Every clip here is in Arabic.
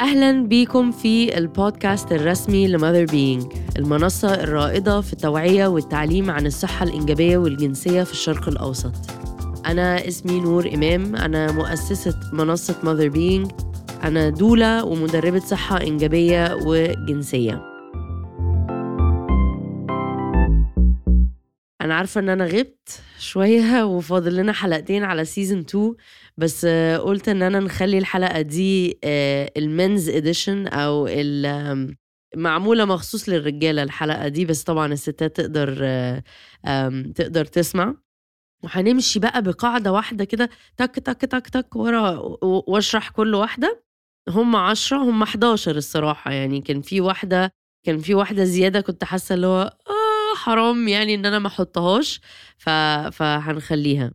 أهلا بيكم في البودكاست الرسمي ل Motherbeing المنصة الرائدة في التوعية والتعليم عن الصحة الإنجابية والجنسية في الشرق الأوسط. أنا اسمي نور إمام أنا مؤسسة منصة Motherbeing أنا doula ومدربة صحة إنجابية وجنسية. أنا عارفة إن أنا غبت شوية وفاضل لنا حلقتين على season 2 بس آه، قلت إن أنا نخلي الحلقة دي المنز إديشن أو ال- معمولة مخصوص للرجالة الحلقة دي بس طبعا الستات تقدر آه، تقدر تسمع وهنمشي بقى بقاعدة واحدة كده تك تك تك تك ورا واشرح كل واحدة هم عشرة هم 11 الصراحة يعني كان في واحدة كان في واحدة زيادة كنت حاسة اللي هو آه حرام يعني إن أنا ما أحطهاش. فهنخليها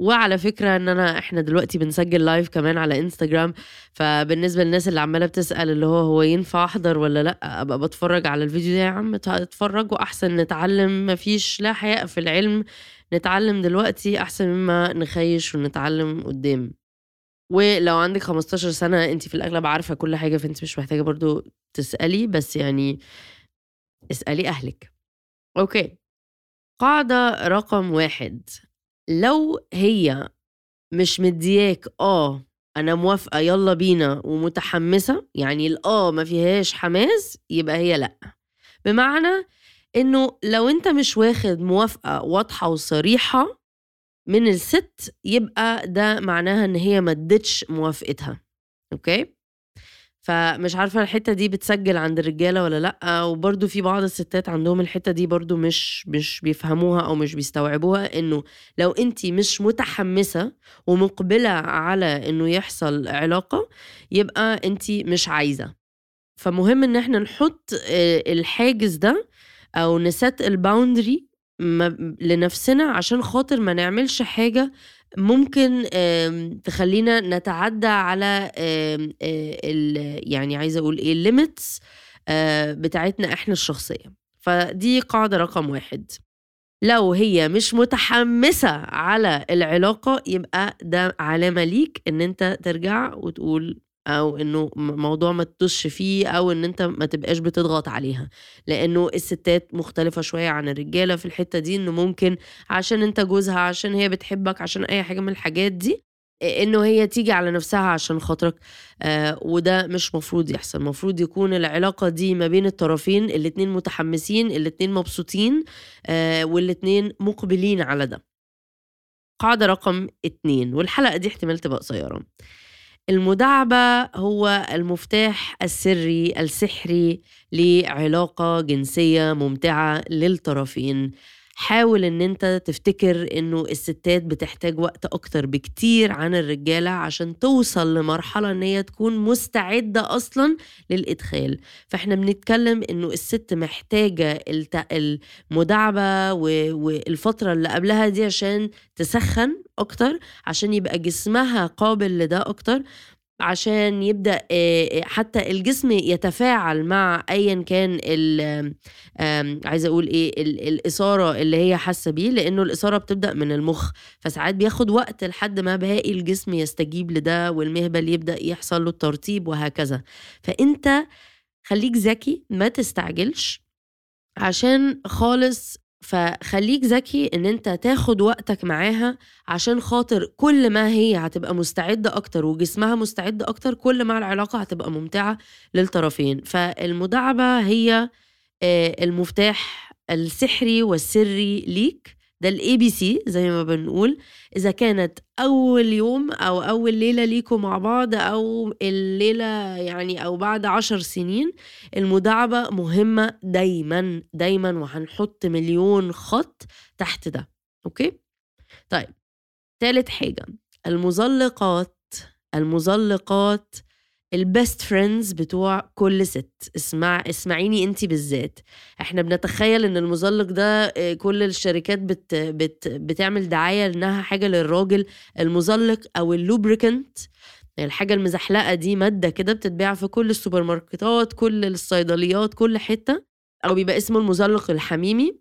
وعلى فكرة إن أنا إحنا دلوقتي بنسجل لايف كمان على انستجرام فبالنسبة للناس اللي عمالة بتسأل اللي هو هو ينفع أحضر ولا لأ أبقى بتفرج على الفيديو ده يا عم اتفرجوا احسن نتعلم مفيش لا حياء في العلم نتعلم دلوقتي أحسن مما نخيش ونتعلم قدام. ولو عندك 15 سنة أنت في الأغلب عارفة كل حاجة فأنت مش محتاجة برضو تسألي بس يعني اسألي أهلك. okay. قاعدة رقم واحد. لو هي مش مدياك آه أنا موافقة يلا بينا ومتحمسة يعني الآه ما فيهاش حماس يبقى هي لأ. بمعنى إنه لو أنت مش واخد موافقة واضحة وصريحة من الست يبقى ده معناها إن هي ما ادتش موافقتها. okay؟ فمش عارفة الحتة دي بتسجل عند الرجالة ولا لأ. وبرده في بعض الستات عندهم الحتة دي برده مش مش بيفهموها أو مش بيستوعبوها إنه لو أنت مش متحمسة ومقبلة على إنه يحصل علاقة يبقى أنت مش عايزة. فمهم إن إحنا نحط آه، الحاجز ده أو نسات الباوندري لنفسنا عشان خاطر ما نعملش حاجة ممكن تخلينا نتعدى على ال- يعني عايزة أقول إيه الليميتس بتاعتنا إحنا الشخصية. فدي قاعدة رقم واحد. لو هي مش متحمسة على العلاقة يبقى ده علامة ليك إن أنت ترجع وتقول أو إنه موضوع ما تدوش فيه أو إن أنت ما تبقاش بتضغط عليها. لأنه الستات مختلفة شوية عن الرجالة في الحتة دي إنه ممكن عشان أنت جوزها عشان هي بتحبك عشان أي حاجة من الحاجات دي إنه هي تيجي على نفسها عشان خاطرك. آه وده مش مفروض يحصل. مفروض يكون العلاقة دي ما بين الطرفين الاتنين متحمسين الاتنين مبسوطين آه والاتنين مقبلين على ده. قاعدة رقم اتنين والحلقة دي احتمال تبقى قصيرة. المداعبة هو المفتاح السري السحري لعلاقة جنسية ممتعة للطرفين. حاول إن أنت تفتكر إنه الستات بتحتاج وقت أكتر بكتير عن الرجالة عشان توصل لمرحلة إن هي تكون مستعدة أصلا للإدخال. فإحنا بنتكلم إنه الست محتاجة الت- المداعبة و- والفترة اللي قبلها دي عشان تسخن أكتر عشان يبقى جسمها قابل لده أكتر. عشان يبدأ حتى الجسم يتفاعل مع ايا كان ال آم، عايزه أقول إيه ال- الإثارة اللي هي حاسة بيه لأنه الإثارة بتبدأ من المخ. فساعات بياخد وقت لحد ما باقي الجسم يستجيب لده والمهبل يبدأ يحصل له الترطيب وهكذا. فأنت خليك ذكي ما تستعجلش عشان خالص فخليك ذكي إن أنت تاخد وقتك معاها عشان خاطر كل ما هي هتبقى مستعدة أكتر وجسمها مستعد أكتر كل ما العلاقة هتبقى ممتعة للطرفين. فالمداعبة هي آه، المفتاح السحري والسري ليك. ده ال ABC زي ما بنقول. إذا كانت أول يوم أو أول ليلة ليكوا مع بعض أو الليلة يعني أو بعد عشر سنين المداعبة مهمة دايما دايما وهنحط مليون خط تحت ده. okay؟ طيب تالت حاجة المزلقات. المزلقات ال best friends بتوع كل ست. اسمع اسمعيني انت بالذات. إحنا بنتخيل ان المزلق ده آه، كل الشركات بت بت بتعمل دعاية انها حاجة للراجل المزلق أو ال lubricant الحاجة المزحلقة دي مادة كده بتتباع في كل السوبر ماركتات كل الصيدليات كل حتة. أو بيبقى اسمه المزلق الحميمي.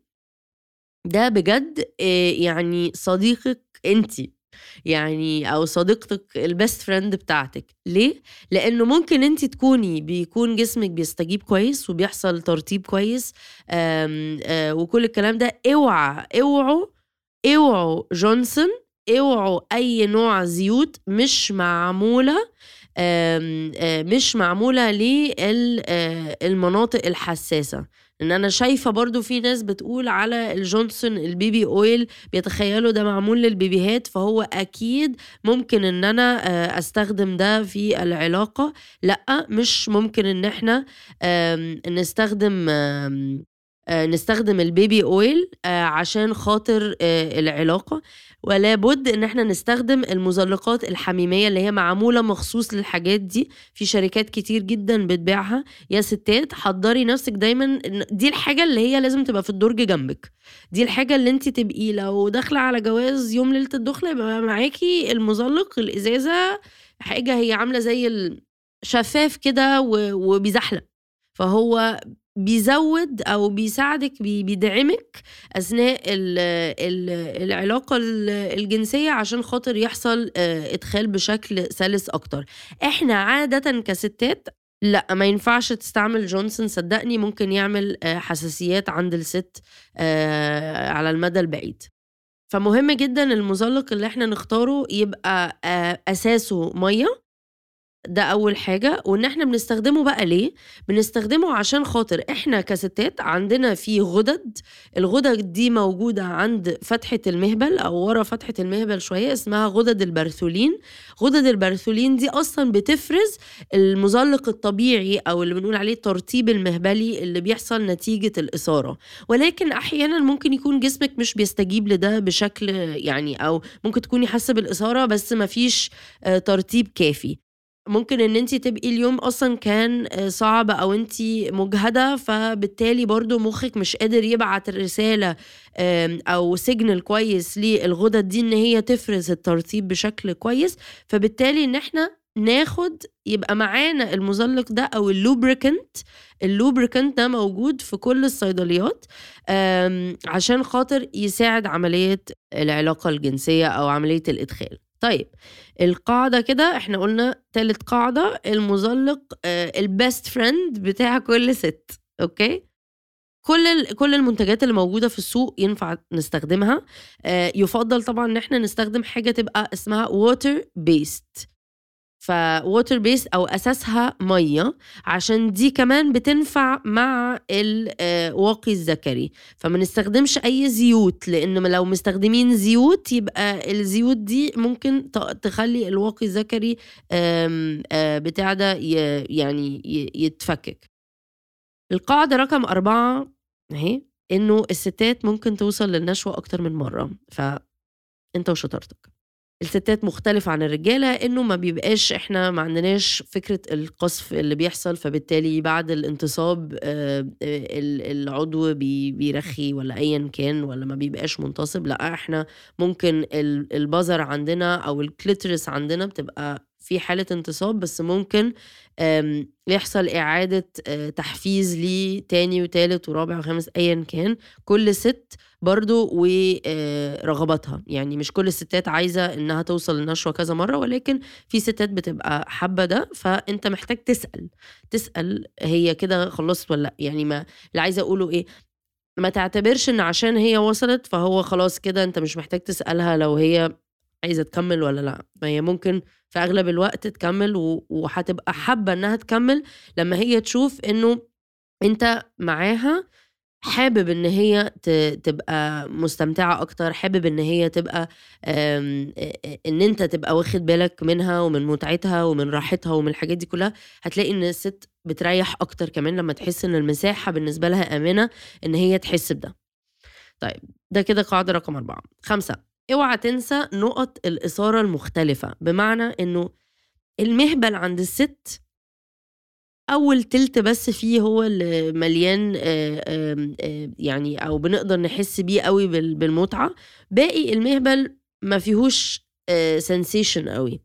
ده بجد آه، يعني صديقك انتي يعني أو صديقتك ال best friend بتاعتك. ليه؟ لأنه ممكن أنت تكوني بيكون جسمك بيستجيب كويس وبيحصل ترطيب كويس آم آه وكل الكلام ده. اوعى اوعوا اوعوا جونسون اوعوا أي نوع زيوت مش معمولة آم آه مش معمولة للمناطق الحساسة. إن أنا شايفة برضو في ناس بتقول على ال Johnson ال baby oil بيتخيلوا ده معمول للبيبيهات فهو أكيد ممكن إن أنا أستخدم ده في العلاقة. لأ مش ممكن إن إحنا نستخدم نستخدم ال baby oil عشان خاطر العلاقة. ولا بد إن إحنا نستخدم المزلقات الحميمية اللي هي معمولة مخصوص للحاجات دي. في شركات كتير جدا بتبيعها. يا ستات حضري نفسك دايما دي الحاجة اللي هي لازم تبقى في الدرج جنبك. دي الحاجة اللي انت تبقي لو داخلة على جواز يوم ليلة الدخلة يبقى معاكي المزلق الإزازة حاجة هي عاملة زي الشفاف كده وبيزحلق. فهو بيزود أو بيساعدك بيدعمك أثناء ال ال العلاقة الجنسية عشان خاطر يحصل إدخال بشكل سلس أكتر. إحنا عادة كستات لأ ما ينفعش تستعمل جونسون صدقني ممكن يعمل حساسيات عند الست على المدى البعيد. فمهم جدا المزلق اللي إحنا نختاره يبقى أساسه مية ده أول حاجة. وإن إحنا بنستخدمه بقى ليه؟ بنستخدمه عشان خاطر إحنا كستات عندنا في غدد. الغدد دي موجودة عند فتحة المهبل أو ورا فتحة المهبل شوية اسمها غدد البرثولين. غدد البرثولين دي أصلا بتفرز المزلق الطبيعي أو اللي بنقول عليه الترطيب المهبلي اللي بيحصل نتيجة الإثارة. ولكن أحيانا ممكن يكون جسمك مش بيستجيب لده بشكل يعني أو ممكن تكوني حاسه بالإثارة بس مفيش ترطيب كافي. ممكن إن انت تبقي اليوم أصلا كان صعب أو انت مجهدة فبالتالي برضو مخك مش قادر يبعت رساله أو signal كويس للغدد دي إن هي تفرز الترطيب بشكل كويس. فبالتالي إن إحنا ناخد يبقى معانا المزلق ده أو ال lubricant ال lubricant ده موجود في كل الصيدليات عشان خاطر يساعد عملية العلاقة الجنسية أو عملية الإدخال. طيب القاعدة كده إحنا قلنا تالت قاعدة المزلق ال best friend بتاع كل ست أوكي؟ كل كل المنتجات اللي موجودة في السوق ينفع نستخدمها. يفضل طبعا إن إحنا نستخدم حاجة تبقى اسمها water based ف water based أو أساسها مية عشان دي كمان بتنفع مع الواقي الذكري. فما نستخدمش أي زيوت لأن لو مستخدمين زيوت يبقى الزيوت دي ممكن تخلي الواقي الذكري بتاع ده يعني يتفكك. القاعدة رقم أربعة أهي إنه الستات ممكن توصل للنشوة أكتر من مرة. فأنت وشطارتك. الستات مختلفة عن الرجالة إنه ما بيبقاش إحنا ما عندناش فكرة القصف اللي بيحصل فبالتالي بعد الانتصاب العضو بيرخي ولا ايا كان ولا ما بيبقاش منتصب لأ إحنا ممكن البزر عندنا أو الكليترس عندنا بتبقى في حالة انتصاب بس ممكن يحصل إعادة تحفيز ليه تاني وتالت ورابع وخامس أيا كان. كل ست برضو ورغباتها يعني مش كل الستات عايزة إنها توصل للنشوة كذا مرة ولكن في ستات بتبقى حابة ده فأنت محتاج تسأل. تسأل هي كده خلصت ولا لأ. يعني ما اللي عايزة أقوله إيه ما تعتبرش إن عشان هي وصلت فهو خلاص كده أنت مش محتاج تسألها لو هي عايزة تكمل ولا لأ. ما هي ممكن في أغلب الوقت تكمل وهتبقى حابة إنها تكمل لما هي تشوف إنه أنت معاها حابب إن هي تبقى مستمتعة أكتر حابب إن هي تبقى إن أنت تبقى واخد بالك منها ومن متعتها ومن راحتها ومن الحاجات دي كلها. هتلاقي إن الست بتريح أكتر كمان لما تحس إن المساحة بالنسبة لها آمنة إن هي تحس بده. طيب ده كده قاعدة رقم أربعة. خمسة. اوعى تنسى نقط الإثارة المختلفة بمعنى إنه المهبل عند الست أول تلت بس فيه هو اللي مليان يعني أو بنقدر نحس بيه قوي بالمتعة. باقي المهبل ما فيهوش سنسيشن قوي.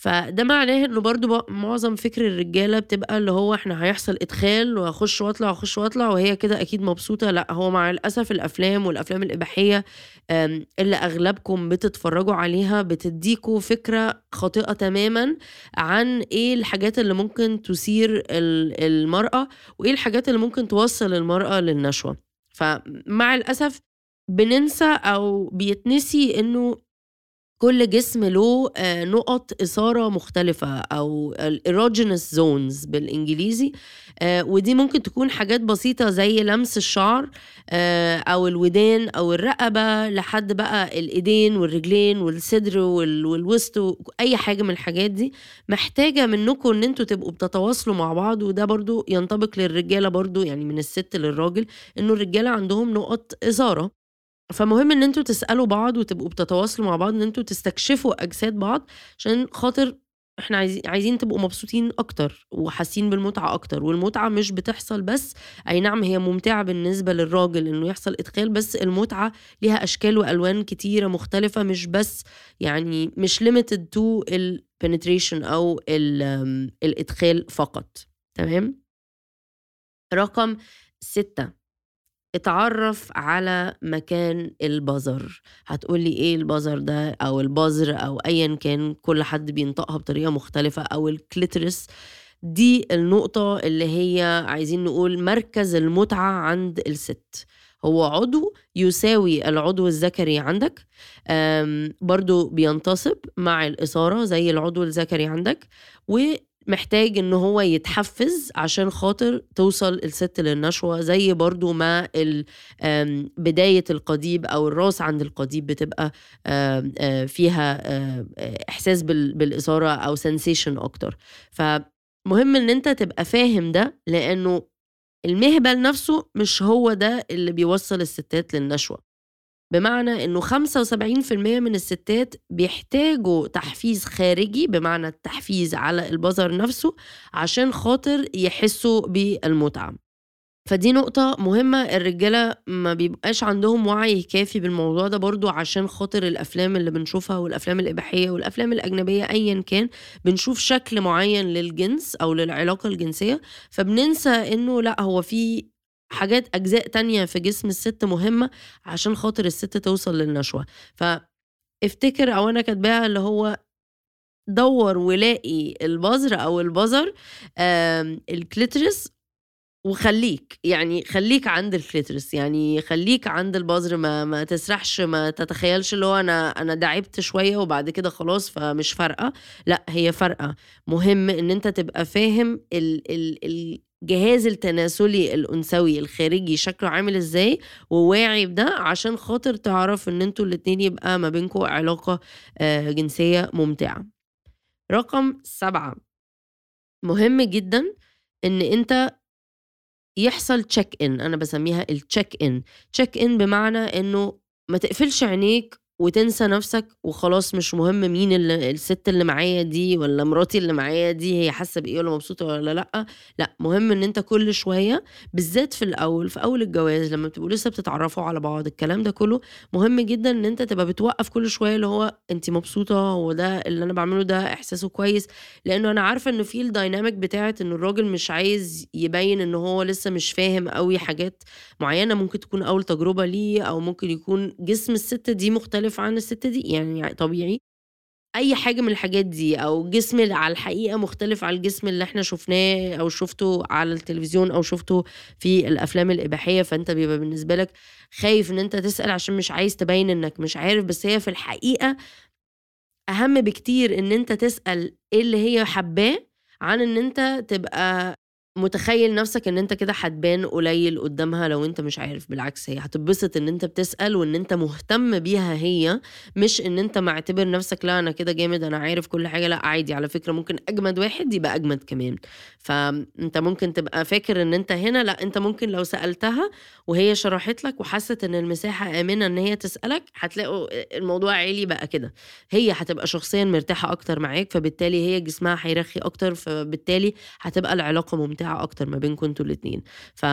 فده معناه إنه برضو معظم فكر الرجالة بتبقى اللي هو إحنا هيحصل إدخال واخش وأطلع وأخش وأطلع وهي كده أكيد مبسوطة. لأ هو مع الأسف الأفلام والأفلام الإباحية اللي أغلبكم بتتفرجوا عليها بتديكوا فكرة خاطئة تماما عن إيه الحاجات اللي ممكن تثير المرأة وإيه الحاجات اللي ممكن توصل المرأة للنشوة. فمع الأسف بننسى أو بيتنسي إنه كل جسم له آه، نقط إثارة مختلفة أو ال erogenous zones بالإنجليزي آه، ودي ممكن تكون حاجات بسيطة زي لمس الشعر آه، أو الودان أو الرقبة لحد بقى الإيدين والرجلين والصدر والوسط أي حاجة من الحاجات دي. محتاجة منكم إن أنتوا تبقوا بتتواصلوا مع بعض وده برضو ينطبق للرجالة برضو يعني من الست للراجل إنه الرجالة عندهم نقط إثارة. فمهم إن أنتوا تسألوا بعض وتبقوا بتتواصلوا مع بعض إن أنتوا تستكشفوا أجساد بعض عشان خاطر إحنا عايزين عايزين تبقوا مبسوطين أكتر وحاسين بالمتعة أكتر. والمتعة مش بتحصل بس أي نعم هي ممتعة بالنسبة للراجل إنه يحصل إدخال بس المتعة ليها أشكال وألوان كتيرة مختلفة مش بس يعني مش limited to ال penetration أو الادخال فقط. تمام؟ رقم ستة. اتعرف على مكان البظر هتقولي إيه البظر ده أو البزر أو ايا كان كل حد بينطقها بطريقة مختلفة أو ال clitoris. دي النقطة اللي هي عايزين نقول مركز المتعة عند الست. هو عضو يساوي العضو الذكري عندك برضو بينتصب مع الإثارة زي العضو الذكري عندك محتاج إن هو يتحفز عشان خاطر توصل الست للنشوة زي برضو ما بداية القضيب أو الراس عند القضيب بتبقى فيها إحساس بالإثارة أو سنسيشن أكتر. فمهم إن أنت تبقى فاهم ده لأنه المهبل نفسه مش هو ده اللي بيوصل الستات للنشوة. بمعنى إنه 75% من الستات بيحتاجوا تحفيز خارجي بمعنى التحفيز على البظر نفسه عشان خاطر يحسوا بالمتعة. فدي نقطة مهمة الرجالة ما بيبقاش عندهم وعي كافي بالموضوع ده برضو عشان خاطر الأفلام اللي بنشوفها والأفلام الإباحية والأفلام الأجنبية أيا كان بنشوف شكل معين للجنس أو للعلاقة الجنسية فبننسى إنه لأ هو في حاجات أجزاء تانية في جسم الست مهمة عشان خاطر الست توصل للنشوة. فافتكر أو أنا كاتباها اللي هو دور ولاقي البظر أو البظر ال clitoris وخليك يعني خليك عند ال clitoris يعني خليك عند البظر ما ما تسرحش ما تتخيلش اللي هو أنا أنا دعبت شوية وبعد كده خلاص فمش فارقة. لأ هي فارقة. مهم إن أنت تبقى فاهم ال ال الجهاز التناسلي الأنثوي الخارجي شكله عامل إزاي وواعي بده عشان خاطر تعرف إن أنتوا الاتنين يبقى ما بينكم علاقة آه، جنسية ممتعة. رقم سبعة. مهم جدا إن انت يحصل check in أنا بسميها ال check in check in بمعنى إنه ما تقفلش عينيك وتنسى نفسك وخلاص مش مهم مين اللي الست اللي معايا دي ولا مراتي اللي معايا دي هي حاسة بإيه ولا مبسوطة ولا لأ. لأ مهم إن أنت كل شوية بالذات في الأول في أول الجواز لما بتبقوا لسه بتتعرفوا على بعض الكلام ده كله مهم جدا إن أنت تبقى بتوقف كل شوية اللي هو أنت مبسوطة هو ده اللي أنا بعمله ده إحساسه كويس. لأنه أنا عارفة انه في الدايناميك بتاعت إن الراجل مش عايز يبين إن هو لسه مش فاهم قوي حاجات معينة ممكن تكون أول تجربة ليه أو ممكن يكون جسم الست دي مختلف مختلف عن الست دي يعني طبيعي. أي حاجة من الحاجات دي أو جسم على الحقيقة مختلف على الجسم اللي إحنا شفناه أو شفته على التلفزيون أو شفته في الأفلام الإباحية فأنت بيبقى بالنسبة لك خايف إن أنت تسأل عشان مش عايز تبين إنك مش عارف. بس هي في الحقيقة أهم بكتير إن أنت تسأل إيه اللي هي حباه عن إن أنت تبقى متخيل نفسك إن أنت كده هتبان قليل قدامها لو أنت مش عارف بالعكس هي هتتبسط إن أنت بتسأل وإن أنت مهتم بيها هي مش إن أنت معتبر نفسك لا أنا كده جامد أنا عارف كل حاجة لا عادي على فكرة ممكن أجمد واحد يبقى أجمد كمان. فأنت ممكن تبقى فاكر إن أنت هنا لا أنت ممكن لو سألتها وهي شرحت لك وحست إن المساحة آمنة إن هي تسألك هتلاقوا الموضوع عالي بقى كده. هي هتبقى شخصيا مرتاحة أكتر معاك فبالتالي هي جسمها هيرخي أكتر فبالتالي هتبقى العلاقة ممتعة ممتعه أكتر ما بينكم أنتوا الاثنين ف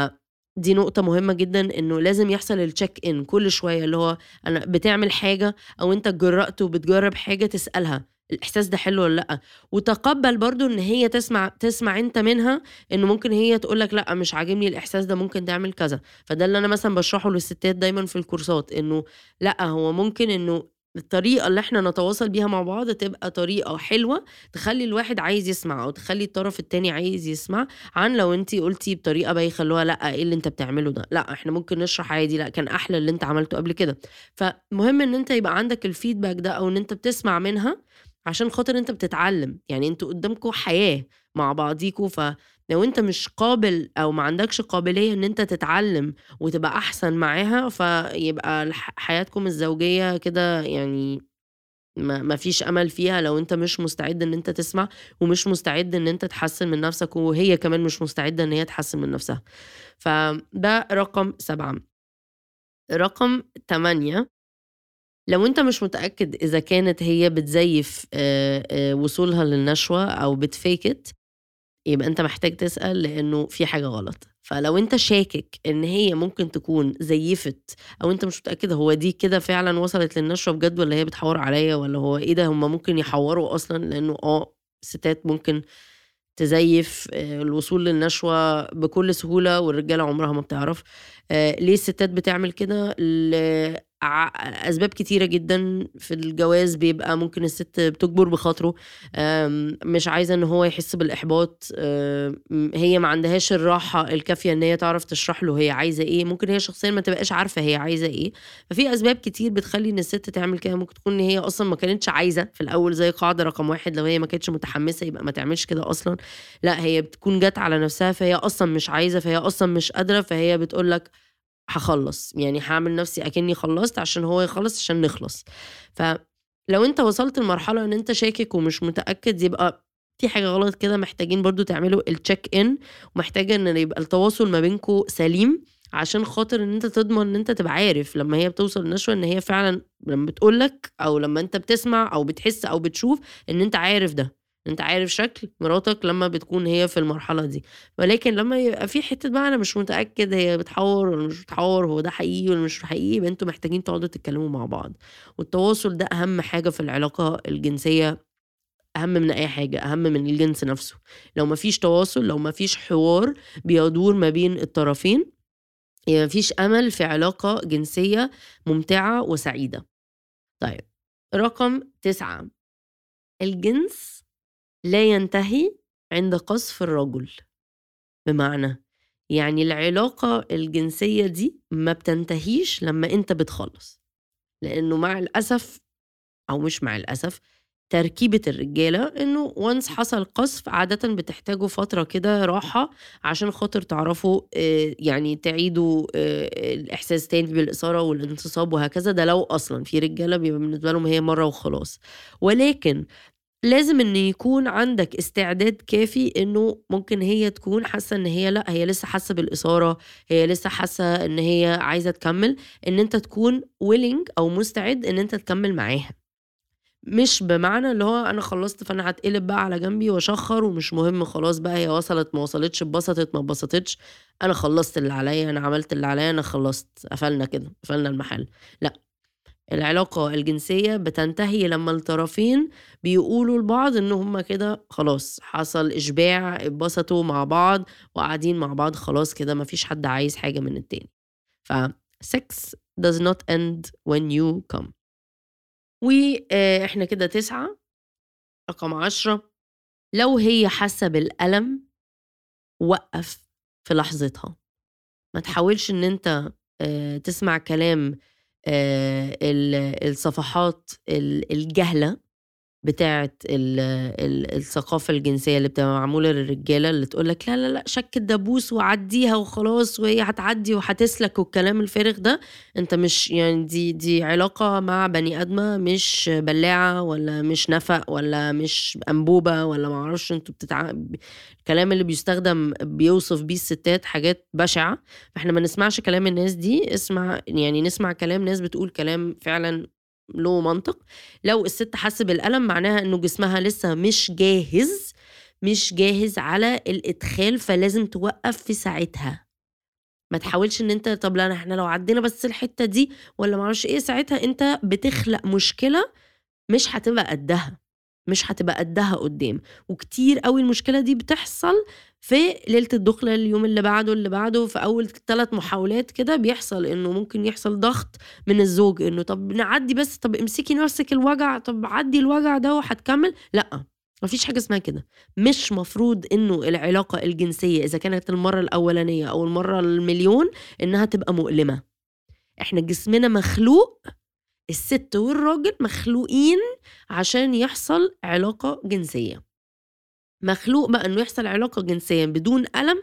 دي نقطة مهمة جدا إنه لازم يحصل التشيك ان كل شوية اللي هو أنا بتعمل حاجة أو أنت جرأت وبتجرب حاجة تسألها الإحساس ده حلو ولا لأ؟ وتقبل برضو إن هي تسمع تسمع أنت منها إنه ممكن هي تقول لك لأ مش عاجبني الإحساس ده ممكن تعمل كذا. فده اللي أنا مثلا بشرحه للستات دايما في الكورسات إنه لأ هو ممكن إنه الطريقة اللي إحنا نتواصل بيها مع بعض تبقى طريقة حلوة تخلي الواحد عايز يسمع أو تخلي الطرف التاني عايز يسمع عن لو انت قلتي بطريقة بايخة اللي لأ إيه اللي انت بتعمله ده؟ لأ إحنا ممكن نشرح عادي لأ كان أحلى اللي انت عملته قبل كده. فمهم إن انت يبقى عندك الفيدباك ده أو إن انت بتسمع منها عشان خاطر انت بتتعلم. يعني أنتوا قدامكم حياة مع بعضيكوا فلو أنت مش قابل أو ما عندكش قابلية إن أنت تتعلم وتبقى أحسن معاها فيبقى حياتكم الزوجية كده يعني ما فيش أمل فيها لو أنت مش مستعد إن أنت تسمع ومش مستعد إن أنت تحسن من نفسك وهي كمان مش مستعدة إن هي تحسن من نفسها. فده رقم سبعة. رقم تمانية لو أنت مش متأكد إذا كانت هي بتزيف وصولها للنشوة أو بتفيك يبقى أنت محتاج تسأل لأنه في حاجة غلط. فلو أنت شاكك إن هي ممكن تكون زيفت أو أنت مش متأكد هو دي كده فعلا وصلت للنشوة بجد ولا هي بتحور عليا ولا هو إيه ده هما ممكن يحوروا أصلا لأنه آه ستات ممكن تزيف الوصول للنشوة بكل سهولة والرجالة عمرها ما بتعرف. ليه الستات بتعمل كده؟ أسباب كتيرة جدا في الجواز بيبقى ممكن الست بتجبر بخاطره مش عايزة إن هو يحس بالإحباط هي ما عندهاش الراحة الكافية إن هي تعرف تشرح له هي عايزة إيه ممكن هي شخصيا ما تبقاش عارفة هي عايزة إيه. ففي أسباب كتير بتخلي إن الست تعمل كده ممكن تكون إن هي أصلا ما كانتش عايزة في الأول زي قاعدة رقم واحد لو هي ما كانتش متحمسة يبقى ما تعملش كده أصلا. لأ هي بتكون جت على نفسها فهي أصلا مش عايزة فهي أصلا مش قادرة فهي بتقول لك هخلص. يعني هعمل نفسي أكني خلصت عشان هو يخلص عشان نخلص. فلو أنت وصلت لمرحلة إن أنت شاكك ومش متأكد يبقى في حاجة غلط كده محتاجين برضو تعملوا التشيك ان ومحتاجة إن يبقى التواصل ما بينكم سليم عشان خاطر إن أنت تضمن إن أنت تبقى عارف لما هي بتوصل للنشوة إن هي فعلا لما بتقولك أو لما أنت بتسمع أو بتحس أو بتشوف إن أنت عارف ده. أنت عارف شكل مراتك لما بتكون هي في المرحلة دي. ولكن لما يبقى في حتة بقى أنا مش متأكد هي بتحور ولا مش بتحور هو ده حقيقي ولا مش حقيقي يبقى أنتوا محتاجين تقعدوا تتكلموا مع بعض. والتواصل ده أهم حاجة في العلاقة الجنسية أهم من أي حاجة أهم من الجنس نفسه. لو مفيش تواصل لو مفيش حوار بيدور ما بين الطرفين يبقى مفيش أمل في علاقة جنسية ممتعة وسعيدة. طيب رقم تسعة. الجنس لا ينتهي عند قذف الرجل. بمعنى يعني العلاقة الجنسية دي ما بتنتهيش لما انت بتخلص. لأنه مع الأسف أو مش مع الأسف تركيبة الرجالة إنه وانس حصل قصف عادة بتحتاجوا فترة كده راحة عشان خاطر تعرفوا يعني تعيدوا الإحساس تاني بالإثارة والانتصاب وهكذا. ده لو أصلا في رجالة بيبقى بالنسبة لهم هي مرة وخلاص. ولكن لازم إن يكون عندك استعداد كافي إنه ممكن هي تكون حاسة إن هي لأ هي لسه حاسة بالإثارة هي لسه حاسة إن هي عايزة تكمل إن أنت تكون ويلنج أو مستعد إن أنت تكمل معاها. مش بمعنى اللي هو أنا خلصت فأنا هتقلب بقى على جنبي وأشخر ومش مهم خلاص بقى هي وصلت ما وصلتش اتبسطت ما اتبسطتش. أنا خلصت اللي عليا أنا عملت اللي عليا أنا خلصت قفلنا كده قفلنا المحل. لأ. العلاقة الجنسية بتنتهي لما الطرفين بيقولوا لبعض إن هما كده خلاص حصل إشباع اتبسطوا مع بعض وقاعدين مع بعض خلاص كده مفيش حد عايز حاجة من التاني. ف sex does not end when you come. وإحنا كده تسعة رقم عشرة لو هي حاسة بالألم وقف في لحظتها. ما تحاولش إن أنت تسمع كلام الصفحات الجهلة. بتاعة الثقافة الجنسية اللي بتبقى معمولة للرجالة اللي تقول لك لا لا لا شك الدبوس وعديها وخلاص وهي هتعدي وهتسلك والكلام الفارغ ده. انت مش يعني دي دي علاقة مع بني آدمة مش بلاعة ولا مش نفق ولا مش أنبوبة ولا معرفش أنتوا بتتع... الكلام اللي بيستخدم بيوصف بيه الستات حاجات بشعة. فاحنا ما نسمعش كلام الناس دي اسمع يعني نسمع كلام ناس بتقول كلام فعلا له منطق. لو الست حس بالألم معناها إنه جسمها لسه مش جاهز مش جاهز على الإدخال فلازم توقف في ساعتها. ما تحاولش إن أنت طب لا إحنا لو عدينا بس الحتة دي ولا معرفش إيه ساعتها أنت بتخلق مشكلة مش هتبقى قدها. مش هتبقى قدها قدام. وكتير قوي المشكلة دي بتحصل في ليلة الدخله اليوم اللي بعده اللي بعده في أول ثلاث محاولات كده بيحصل إنه ممكن يحصل ضغط من الزوج إنه طب نعدي بس طب امسكي نفسك الوجع طب عدي الوجع ده وهتكمل؟ لأ مفيش حاجة اسمها كده. مش مفروض إنه العلاقة الجنسية إذا كانت المرة الأولانية أو المرة المليون إنها تبقى مؤلمة. إحنا جسمنا مخلوق الست والراجل مخلوقين عشان يحصل علاقة جنسية. مخلوق بقى إنه يحصل علاقة جنسيه بدون ألم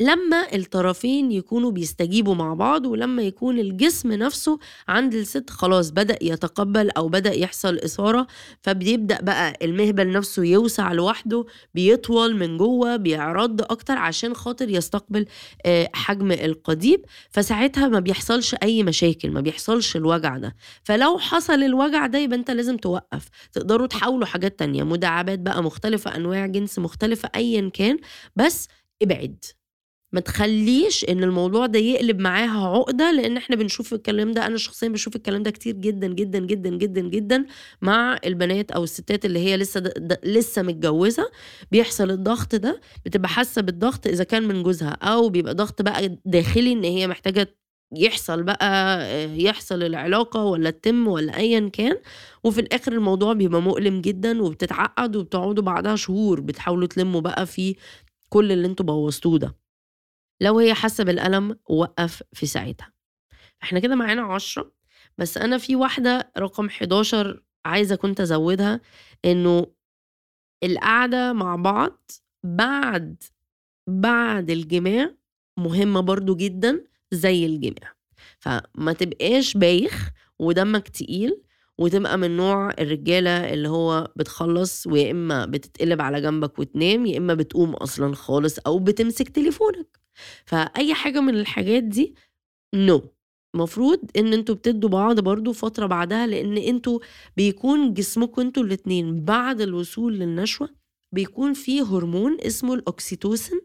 لما الطرفين يكونوا بيستجيبوا مع بعض ولما يكون الجسم نفسه عند الست خلاص بدأ يتقبل أو بدأ يحصل إثارة فبيبدأ بقى المهبل نفسه يوسع لوحده بيطول من جوه بيعرض أكتر عشان خاطر يستقبل آه، حجم القضيب. فساعتها ما بيحصلش أي مشاكل ما بيحصلش الوجع ده. فلو حصل الوجع ده يبقى أنت لازم توقف. تقدروا تحاولوا حاجات تانية مداعبات بقى مختلفة أنواع جنس جنس مختلفة أيا كان بس ابعد. ما تخليش إن الموضوع ده يقلب معاها عقدة لأن إحنا بنشوف الكلام ده أنا شخصيا بشوف الكلام ده كتير جدا جدا جدا جدا جدا مع البنات أو الستات اللي هي لسه لسه متجوزة. بيحصل الضغط ده بتبقى حاسة بالضغط إذا كان من جوزها أو بيبقى ضغط بقى داخلي إن هي محتاجة يحصل بقى يحصل العلاقة ولا تتم ولا ايا كان وفي الآخر الموضوع بيبقى مؤلم جدا وبتتعقد وبتقعدوا بعدها شهور بتحاولوا تلموا بقى في كل اللي أنتوا بوظتوه ده. لو هي حاسة بالألم وقف في ساعتها. إحنا كده معانا عشرة بس أنا في واحدة رقم 11 عايزة كنت ازودها إنه القعدة مع بعض بعد بعد الجماع مهمة برضو جدا زي الجميع فما تبقاش بايخ ودمك تقيل وتبقى من نوع الرجالة اللي هو بتخلص ويا إما بتتقلب على جنبك وتنام يا إما بتقوم أصلا خالص أو بتمسك تليفونك فأي حاجة من الحاجات دي no no. مفروض إن أنتوا بتدوا بعض برضو فترة بعدها لإن أنتوا بيكون جسمكم أنتوا الاتنين بعد الوصول للنشوة بيكون فيه هرمون اسمه الاوكسيتوسن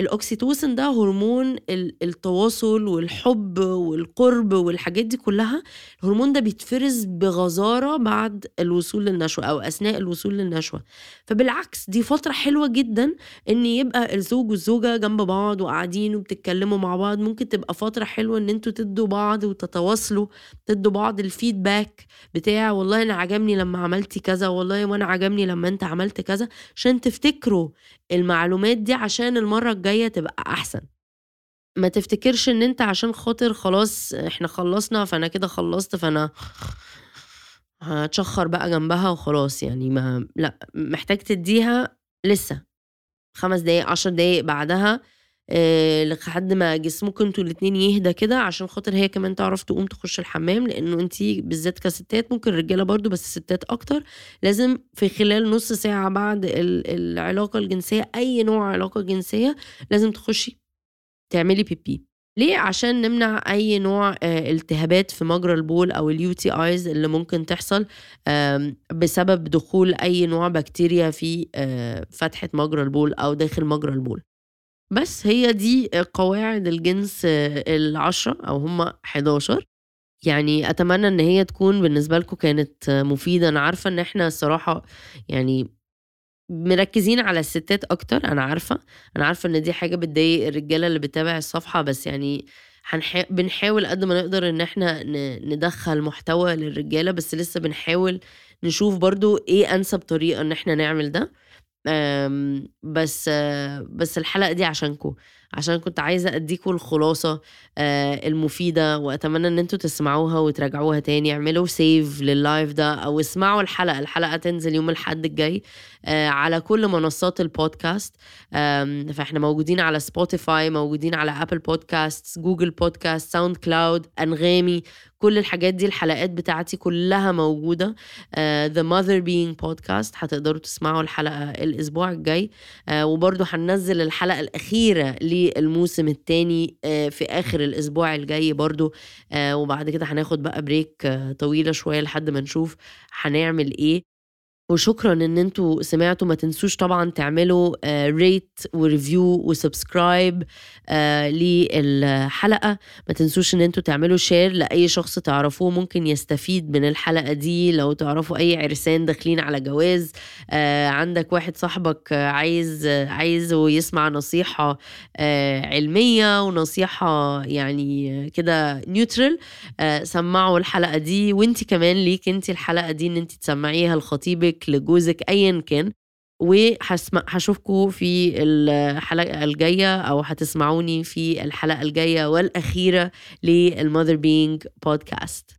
الاوكسيتوسن ده هرمون التواصل والحب والقرب والحاجات دي كلها الهرمون ده بيتفرز بغزارة بعد الوصول للنشوة أو أثناء الوصول للنشوة. فبالعكس دي فترة حلوة جدا إن يبقى الزوج والزوجة جنب بعض وقاعدين وبتتكلموا مع بعض. ممكن تبقى فترة حلوة إن أنتوا تدوا بعض وتتواصلوا تدوا بعض الفيدباك بتاع والله أنا عجبني لما عملتي كذا والله وأنا عجبني لما أنت عملت كذا تفتكروا المعلومات دي عشان المرة الجاية تبقى أحسن. ما تفتكرش إن أنت عشان خاطر خلاص إحنا خلصنا فأنا كده خلصت فأنا هتشخر بقى جنبها وخلاص يعني ما لأ محتاج تديها لسه. خمس دقايق عشر دقايق بعدها لحد ما جسمكم أنتوا الاتنين يهدى كده عشان خاطر هي كمان تعرف تقوم تخش الحمام لأنه انت بالذات كستات ممكن الرجالة برضو بس الستات أكتر لازم في خلال نص ساعة بعد العلاقة الجنسية أي نوع علاقة جنسية لازم تخشي تعملي بيبي ليه؟ عشان نمنع أي نوع آه، التهابات في مجرى البول أو ال UTIs اللي ممكن تحصل بسبب دخول أي نوع بكتيريا في آه، فتحة مجرى البول أو داخل مجرى البول. بس هي دي قواعد الجنس العشرة أو هم 11 يعني أتمنى إن هي تكون بالنسبة لكم كانت مفيدة. أنا عارفة إن إحنا الصراحة يعني مركزين على الستات أكتر أنا عارفة. أنا عارفة إن دي حاجة بتضايق الرجالة اللي بتتابع الصفحة بس يعني هنحا... بنحاول قد ما نقدر إن إحنا ن... ندخل محتوى للرجالة بس لسه بنحاول نشوف برضو إيه أنسب طريقة إن إحنا نعمل ده. بس بس الحلقة دي عشانكم. عشان كنت عايزة أديكم الخلاصة المفيدة وأتمنى إن أنتوا تسمعوها وتراجعوها تاني. اعملوا save لل live ده أو اسمعوا الحلقة. الحلقة تنزل يوم الحد الجاي على كل منصات البودكاست. فإحنا موجودين على Spotify موجودين على Apple Podcast Google Podcast SoundCloud أنغامي. كل الحاجات دي الحلقات بتاعتي كلها موجودة. آه، The Mother Being Podcast هتقدروا تسمعوا الحلقة الأسبوع الجاي. آه، وبرضو هننزل الحلقة الأخيرة للموسم الثاني آه, في آخر الأسبوع الجاي برضو آه, وبعد كده هناخد بقى break آه, طويلة شوية لحد ما نشوف هنعمل إيه. وشكرا إن أنتوا سمعتوا. ما تنسوش طبعا تعملوا rate و review و subscribe للحلقة. ما تنسوش إن أنتوا تعملوا share لأي شخص تعرفوه ممكن يستفيد من الحلقة دي. لو تعرفوا أي عرسان داخلين على جواز آه، عندك واحد صاحبك عايز عايزه يسمع نصيحة آه، علمية ونصيحة يعني كده neutral سمعوا الحلقة دي. وانت كمان ليك انت الحلقة دي إن انت تسمعيها لخطيبك لجوزك ايا كان وهشوفكم في الحلقة الجاية أو هتسمعوني في الحلقة الجاية والأخيرة للمother being بودكاست